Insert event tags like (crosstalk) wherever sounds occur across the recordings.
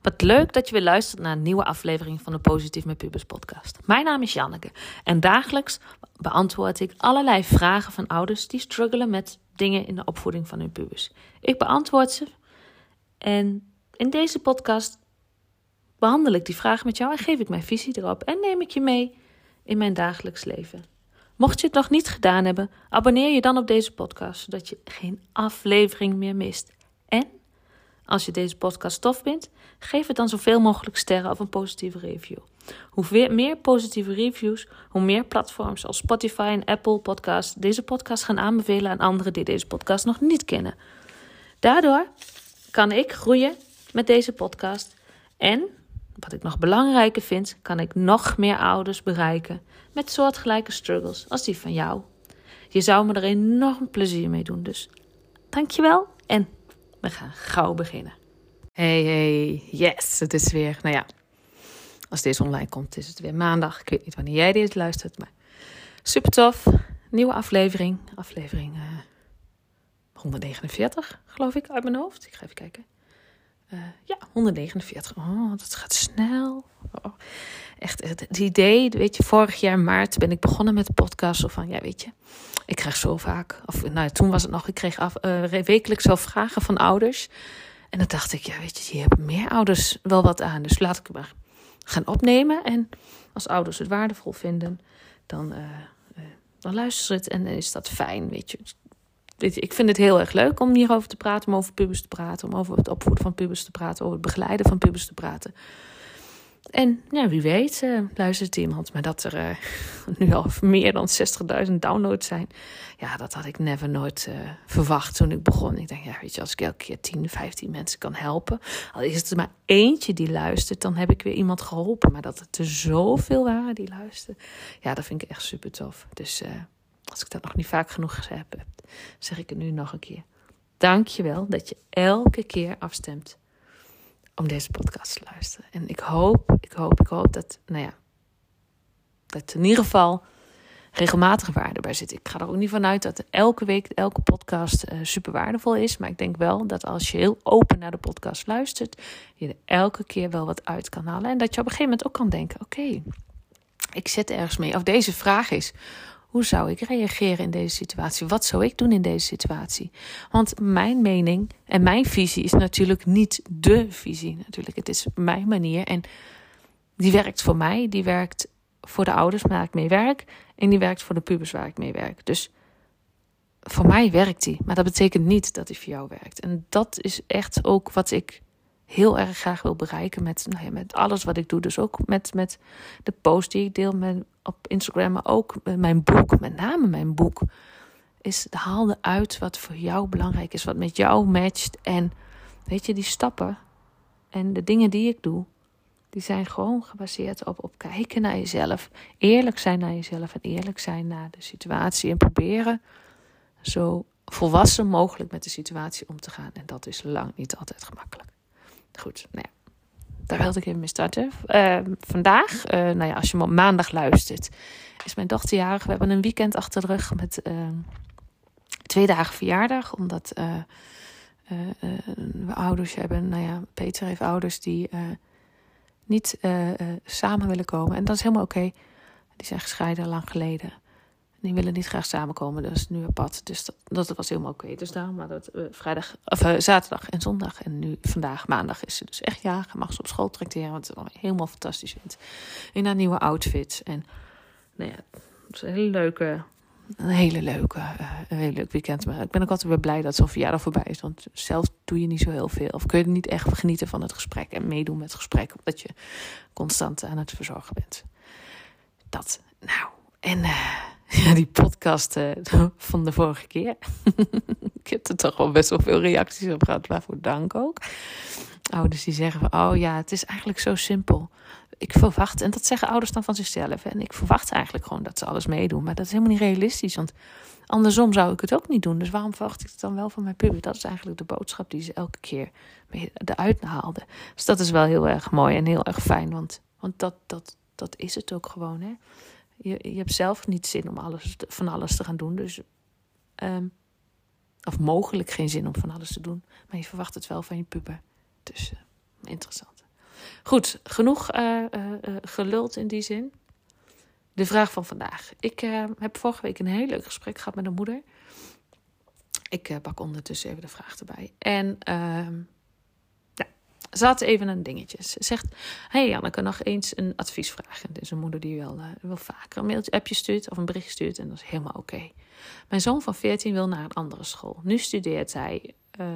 Wat leuk dat je weer luistert naar een nieuwe aflevering van de Positief met Pubers podcast. Mijn naam is Janneke en dagelijks beantwoord ik allerlei vragen van ouders die struggelen met dingen in de opvoeding van hun pubers. Ik beantwoord ze en in deze podcast behandel ik die vraag met jou en geef ik mijn visie erop en neem ik je mee in mijn dagelijks leven. Mocht je het nog niet gedaan hebben, abonneer je dan op deze podcast, zodat je geen aflevering meer mist. En als je deze podcast tof vindt, geef het dan zoveel mogelijk sterren of een positieve review. Hoe meer positieve reviews, hoe meer platforms als Spotify en Apple Podcasts deze podcast gaan aanbevelen aan anderen die deze podcast nog niet kennen. Daardoor kan ik groeien met deze podcast en, wat ik nog belangrijker vind, kan ik nog meer ouders bereiken met soortgelijke struggles als die van jou. Je zou me er enorm plezier mee doen, dus dankjewel en we gaan gauw beginnen. Hey, hey, yes, het is weer, nou ja, als deze online komt, is het weer maandag. Ik weet niet wanneer jij dit luistert, maar super tof. Nieuwe aflevering, aflevering uh, eh, 149, geloof ik, uit mijn hoofd. Ik ga even kijken. Uh, ja, 149. Oh, dat gaat snel. Oh, echt, het, idee, weet je, vorig jaar maart ben ik begonnen met de podcast. Of van, ja, weet je, ik krijg zo vaak, of nou, toen was het nog, ik kreeg af, uh, wekelijks zo vragen van ouders. En dan dacht ik, ja, weet je, hier hebben meer ouders wel wat aan. Dus laat ik maar gaan opnemen. En als ouders het waardevol vinden, dan, uh, uh, dan luisteren het en dan is dat fijn, weet je. Ik vind het heel erg leuk om hierover te praten, om over pubers te praten, om over het opvoeden van pubers te praten, over het begeleiden van pubers te praten. En ja, wie weet uh, luistert iemand. Maar dat er uh, (laughs) nu al meer dan 60.000 downloads zijn. Ja, dat had ik never nooit uh, verwacht toen ik begon. Ik denk, ja, weet je, als ik elke keer 10, 15 mensen kan helpen. Al is het er maar eentje die luistert, dan heb ik weer iemand geholpen. Maar dat het er zoveel waren die luisteren. Ja, dat vind ik echt super tof. Dus als ik dat nog niet vaak genoeg gezegd heb, zeg ik het nu nog een keer. Dank je wel dat je elke keer afstemt om deze podcast te luisteren. En ik hoop, ik hoop, ik hoop dat, nou ja, dat in ieder geval regelmatige waarde bij zit. Ik ga er ook niet vanuit dat elke week, elke podcast uh, super waardevol is. Maar ik denk wel dat als je heel open naar de podcast luistert, je er elke keer wel wat uit kan halen. En dat je op een gegeven moment ook kan denken: oké, ik zit ergens mee. Of deze vraag is: hoe zou ik reageren in deze situatie? Wat zou ik doen in deze situatie? Want mijn mening en mijn visie is natuurlijk niet de visie. Natuurlijk, het is mijn manier en die werkt voor mij, die werkt voor de ouders waar ik mee werk en die werkt voor de pubers waar ik mee werk. Dus voor mij werkt die, maar dat betekent niet dat die voor jou werkt. En dat is echt ook wat ik heel erg graag wil bereiken met, nou ja, met alles wat ik doe. Dus ook met, met de post die ik deel met, op Instagram, maar ook mijn boek, met name mijn boek. Is haal uit wat voor jou belangrijk is, wat met jou matcht. En weet je, die stappen en de dingen die ik doe, die zijn gewoon gebaseerd op, op kijken naar jezelf. Eerlijk zijn naar jezelf en eerlijk zijn naar de situatie. En proberen zo volwassen mogelijk met de situatie om te gaan. En dat is lang niet altijd gemakkelijk. Goed, nou daar wilde ik even mee starten. Uh, vandaag, uh, nou ja, als je me op maandag luistert, is mijn dochter jarig. We hebben een weekend achter de rug met uh, twee dagen verjaardag. Omdat we ouders hebben, nou ja, Peter heeft ouders die niet samen willen komen. En dat is helemaal oké. Die zijn gescheiden lang geleden. Die willen niet graag samenkomen, is nu apart. Dus dat, dat was helemaal oké. Dus daarom maar dat uh, vrijdag, of uh, zaterdag en zondag. En nu vandaag, maandag, is ze dus echt ja. Mag ze op school tracteren, wat ze helemaal fantastisch vindt. In haar nieuwe outfit. En nou ja, het is een hele leuke, een hele leuke, uh, een hele leuk weekend. Maar ik ben ook altijd weer blij dat zo'n verjaardag voorbij is. Want zelf doe je niet zo heel veel. Of kun je niet echt genieten van het gesprek en meedoen met het gesprek. Omdat je constant aan het verzorgen bent. Dat, nou, en... (laughs) Ja, die podcast uh, (laughs) van de vorige keer. (laughs) ik heb er toch wel best wel veel reacties op gehad, waarvoor dank ook. Ouders die zeggen van, oh ja, het is eigenlijk zo simpel. Ik verwacht, en dat zeggen ouders dan van zichzelf. En ik verwacht eigenlijk gewoon dat ze alles meedoen. Maar dat is helemaal niet realistisch, want andersom zou ik het ook niet doen. Dus waarom verwacht ik het dan wel van mijn puber? Dat is eigenlijk de boodschap die ze elke keer eruit haalden. Dus dat is wel heel erg mooi en heel erg fijn, want, want dat, dat, dat is het ook gewoon, hè Je, je hebt zelf niet zin om alles, van alles te gaan doen. Dus, ehm, of mogelijk geen zin om van alles te doen. Maar je verwacht het wel van je puber. Dus uh, interessant. Goed, genoeg uh, geluld in die zin. De vraag van vandaag. Ik heb vorige week een heel leuk gesprek gehad met een moeder. Ik pak ondertussen even de vraag erbij. En ehm, ze had even een dingetje. Ze zegt: Hey Janneke, nog eens een adviesvraag. Het is een moeder die wel, uh, wel vaker een mailtje, appje stuurt of een bericht stuurt. En dat is helemaal oké. Mijn zoon van 14 wil naar een andere school. Nu studeert hij uh,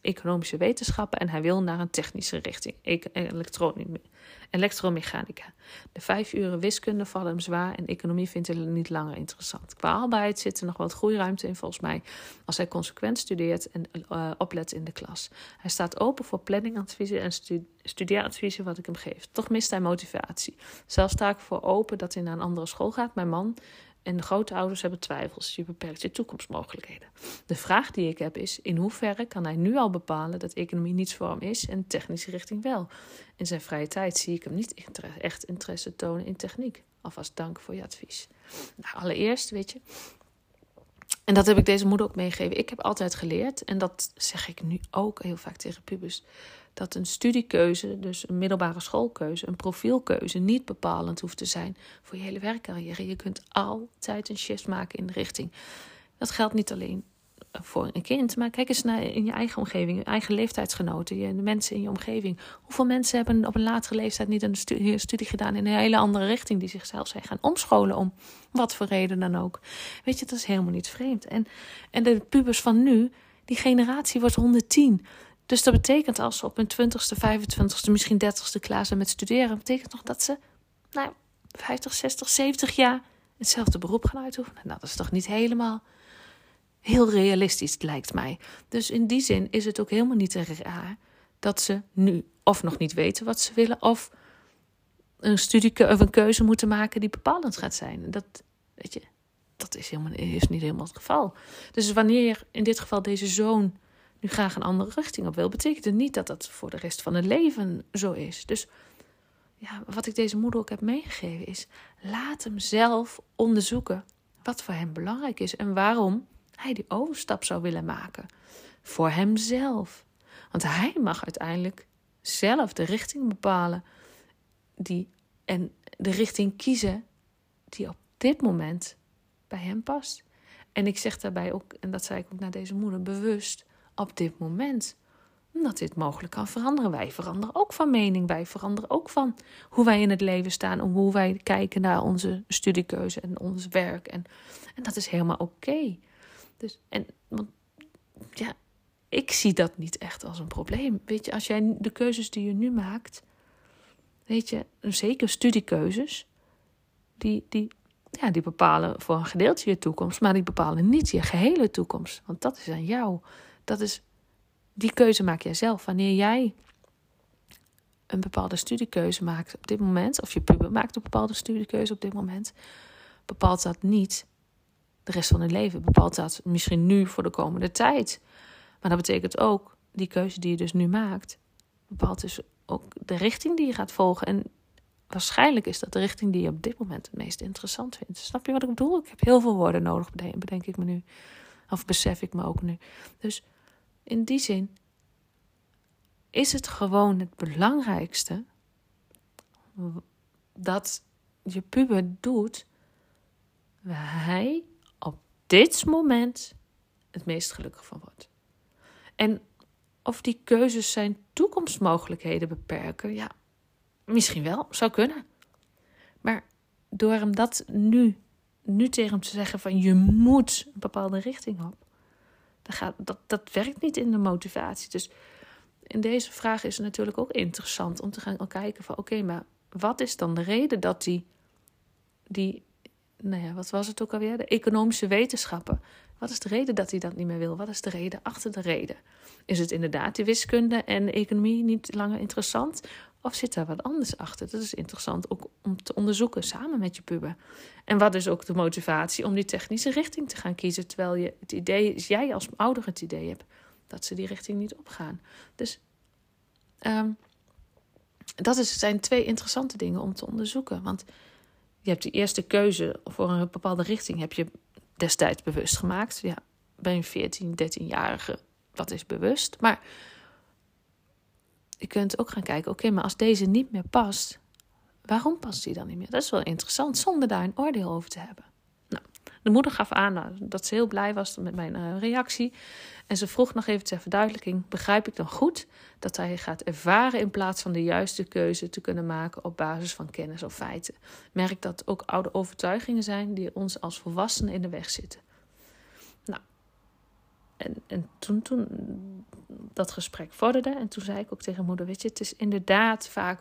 economische wetenschappen en hij wil naar een technische richting, elektromechanica. De vijf uren wiskunde vallen hem zwaar en economie vindt hij niet langer interessant. Qua arbeid zit er nog wat groeiruimte in volgens mij als hij consequent studeert en uh, oplet in de klas. Hij staat open voor planningadviezen en studeeradviezen wat ik hem geef. Toch mist hij motivatie. Zelfs sta ik voor open dat hij naar een andere school gaat. Mijn man en de grote ouders hebben twijfels. Je beperkt je toekomstmogelijkheden. De vraag die ik heb is: in hoeverre kan hij nu al bepalen dat economie niets voor hem is en technische richting wel? In zijn vrije tijd zie ik hem niet echt interesse tonen in techniek. Alvast dank voor je advies. Nou, allereerst, weet je. En dat heb ik deze moeder ook meegegeven. Ik heb altijd geleerd, en dat zeg ik nu ook heel vaak tegen pubers dat een studiekeuze, dus een middelbare schoolkeuze, een profielkeuze, niet bepalend hoeft te zijn voor je hele werkcarrière. Je kunt altijd een shift maken in de richting. Dat geldt niet alleen voor een kind, maar kijk eens naar in je eigen omgeving, je eigen leeftijdsgenoten, je, de mensen in je omgeving. Hoeveel mensen hebben op een latere leeftijd niet een studie, gedaan in een hele andere richting, die zichzelf zijn gaan omscholen om wat voor reden dan ook. Weet je, dat is helemaal niet vreemd. En, en de pubers van nu, die generatie wordt 110. Dus dat betekent als ze op hun 20ste, 25ste, misschien 30ste klaar zijn met studeren, betekent nog dat ze nou, 50, 60, 70 jaar hetzelfde beroep gaan uitoefenen. Nou, dat is toch niet helemaal heel realistisch, lijkt mij. Dus in die zin is het ook helemaal niet raar dat ze nu of nog niet weten wat ze willen, of een studie of een keuze moeten maken die bepalend gaat zijn. Dat, weet je, dat is, helemaal, is niet helemaal het geval. Dus wanneer in dit geval deze zoon nu graag een andere richting op wil, betekent het niet dat dat voor de rest van het leven zo is. Dus ja, wat ik deze moeder ook heb meegegeven is: laat hem zelf onderzoeken wat voor hem belangrijk is en waarom hij die overstap zou willen maken. Voor hemzelf. Want hij mag uiteindelijk zelf de richting bepalen die, en de richting kiezen die op dit moment bij hem past. En ik zeg daarbij ook, en dat zei ik ook naar deze moeder, bewust op dit moment. Omdat dit mogelijk kan veranderen. Wij veranderen ook van mening. Wij veranderen ook van hoe wij in het leven staan. En hoe wij kijken naar onze studiekeuze en ons werk. En, en dat is helemaal oké. Dus, en, want, ja, ik zie dat niet echt als een probleem. Weet je, als jij de keuzes die je nu maakt. Weet je, zeker studiekeuzes. Die, die, ja, die bepalen voor een gedeelte je toekomst. Maar die bepalen niet je gehele toekomst. Want dat is aan jou dat is, die keuze maak jij zelf. Wanneer jij een bepaalde studiekeuze maakt op dit moment, of je puber maakt een bepaalde studiekeuze op dit moment, bepaalt dat niet de rest van het leven. Bepaalt dat misschien nu voor de komende tijd. Maar dat betekent ook, die keuze die je dus nu maakt, bepaalt dus ook de richting die je gaat volgen. En waarschijnlijk is dat de richting die je op dit moment het meest interessant vindt. Snap je wat ik bedoel? Ik heb heel veel woorden nodig, bedenk ik me nu. Of besef ik me ook nu. Dus in die zin is het gewoon het belangrijkste dat je puber doet op dit moment het meest gelukkig van wordt. En of die keuzes zijn toekomstmogelijkheden beperken, ja, misschien wel, zou kunnen. Maar door hem dat nu, nu tegen hem te zeggen van je moet een bepaalde richting op, dat, gaat, dat, dat werkt niet in de motivatie. Dus in deze vraag is het natuurlijk ook interessant om te gaan kijken van oké, maar wat is dan de reden dat die, die, nou ja, wat was het ook alweer? De economische wetenschappen. Wat is de reden dat hij dat niet meer wil? Wat is de reden achter de reden? Is het inderdaad de wiskunde en economie niet langer interessant? Of zit daar wat anders achter? Dat is interessant ook om te onderzoeken samen met je puber. En wat is ook de motivatie om die technische richting te gaan kiezen, terwijl je het idee is, jij als ouder het idee hebt dat ze die richting niet opgaan. Dus um, dat is, zijn twee interessante dingen om te onderzoeken. Want je hebt de eerste keuze voor een bepaalde richting heb je destijds bewust gemaakt. Ja, ben je 14, 13-jarige, dat is bewust. Maar je kunt ook gaan kijken, oké, maar als deze niet meer past, waarom past die dan niet meer? Dat is wel interessant, zonder daar een oordeel over te hebben. De moeder gaf aan nou, dat ze heel blij was met mijn uh, reactie. En ze vroeg nog even ter verduidelijking: begrijp ik dan goed dat hij gaat ervaren in plaats van de juiste keuze te kunnen maken op basis van kennis of feiten? Merk dat ook oude overtuigingen zijn die ons als volwassenen in de weg zitten. Nou, en, en toen, toen dat gesprek vorderde, en toen zei ik ook tegen moeder: Weet je, het is inderdaad vaak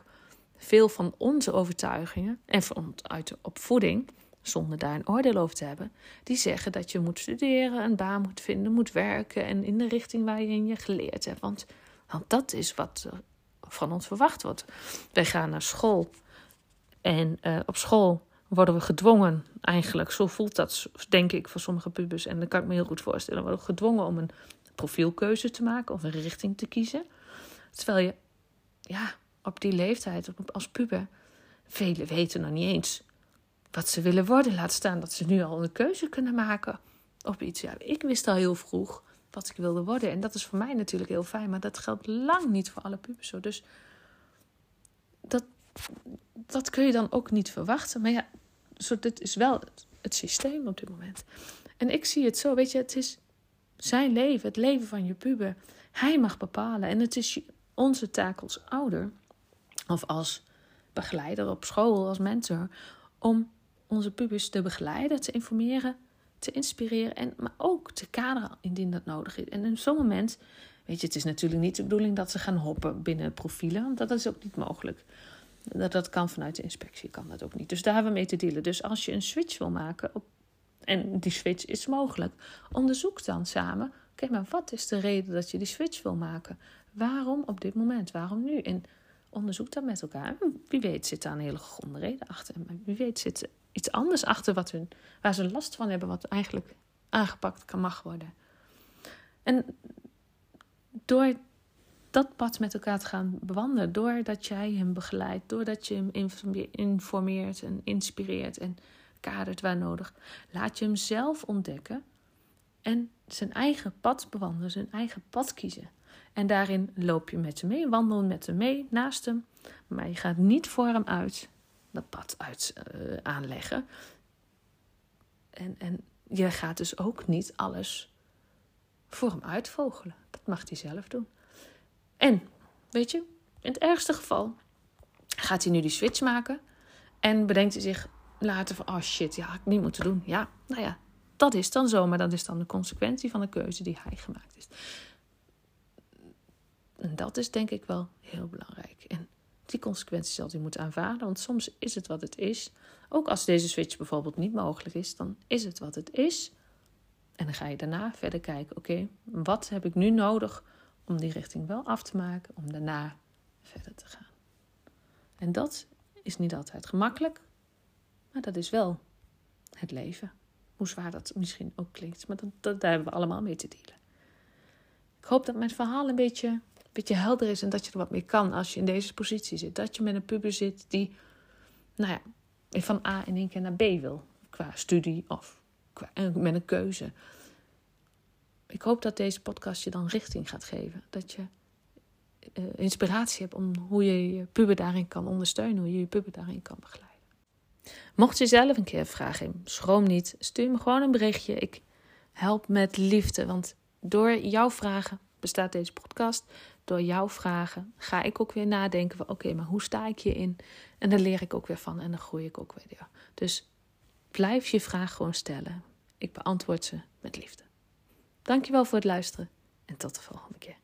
veel van onze overtuigingen en vanuit de opvoeding zonder daar een oordeel over te hebben, die zeggen dat je moet studeren, een baan moet vinden, moet werken en in de richting waar je geleerd hebt. Want, want dat is wat van ons verwacht wordt. Wij gaan naar school en uh, op school worden we gedwongen, eigenlijk, zo voelt dat denk ik voor sommige pubers en dat kan ik me heel goed voorstellen, worden we gedwongen om een profielkeuze te maken of een richting te kiezen. Terwijl je, ja, op die leeftijd, als puber, velen weten nog niet eens wat ze willen worden. Laat staan dat ze nu al een keuze kunnen maken op iets. Ja, ik wist al heel vroeg wat ik wilde worden. En dat is voor mij natuurlijk heel fijn. Maar dat geldt lang niet voor alle pubers zo. Dus dat, dat kun je dan ook niet verwachten. Maar ja, zo, dit is wel het, het systeem op dit moment. En ik zie het zo, weet je, het is zijn leven, het leven van je puber. Hij mag bepalen. En het is onze taak als ouder of als begeleider op school, als mentor, om onze pubers te begeleiden, te informeren, te inspireren en maar ook te kaderen indien dat nodig is. En in zo'n moment, weet je, het is natuurlijk niet de bedoeling dat ze gaan hoppen binnen profielen, want dat is ook niet mogelijk. Dat, dat kan vanuit de inspectie, kan dat ook niet. Dus daar hebben we mee te dealen. Dus als je een switch wil maken, op, en die switch is mogelijk, onderzoek dan samen. Oké, maar wat is de reden dat je die switch wil maken? Waarom op dit moment? Waarom nu? En onderzoek dat met elkaar. Wie weet zit daar een hele gegronde reden achter. Wie weet zit iets anders achter wat hun, waar ze last van hebben, wat eigenlijk aangepakt kan mag worden. En door dat pad met elkaar te gaan bewandelen, doordat jij hem begeleidt, doordat je hem informeert en inspireert en kadert waar nodig, laat je hem zelf ontdekken en zijn eigen pad bewandelen, zijn eigen pad kiezen. En daarin loop je met hem mee, wandel met hem mee, naast hem, maar je gaat niet voor hem uit dat pad uit uh, aanleggen. En, en je gaat dus ook niet alles voor hem uitvogelen. Dat mag hij zelf doen. En, weet je, in het ergste geval gaat hij nu die switch maken en bedenkt hij zich later van, oh shit, ja, ik niet moeten doen. Ja, nou ja, dat is dan zo, maar dat is dan de consequentie van de keuze die hij gemaakt heeft. En dat is denk ik wel heel belangrijk. Die consequenties zal hij moeten aanvaarden. Want soms is het wat het is. Ook als deze switch bijvoorbeeld niet mogelijk is, dan is het wat het is. En dan ga je daarna verder kijken: oké, wat heb ik nu nodig om die richting wel af te maken, om daarna verder te gaan. En dat is niet altijd gemakkelijk, maar dat is wel het leven. Hoe zwaar dat misschien ook klinkt, maar dat, dat, daar hebben we allemaal mee te dealen. Ik hoop dat mijn verhaal een beetje beetje helder is en dat je er wat mee kan als je in deze positie zit. Dat je met een puber zit die, nou ja, van A in één keer naar B wil. Qua studie of qua, met een keuze. Ik hoop dat deze podcast je dan richting gaat geven. Dat je uh, inspiratie hebt om hoe je je puber daarin kan ondersteunen. Hoe je je puber daarin kan begeleiden. Mocht je zelf een keer vragen schroom niet. Stuur me gewoon een berichtje. Ik help met liefde. Want door jouw vragen bestaat deze podcast door jouw vragen. Ga ik ook weer nadenken van oké, maar hoe sta ik hierin? En daar leer ik ook weer van en dan groei ik ook weer. Dus blijf je vraag gewoon stellen. Ik beantwoord ze met liefde. Dankjewel voor het luisteren en tot de volgende keer.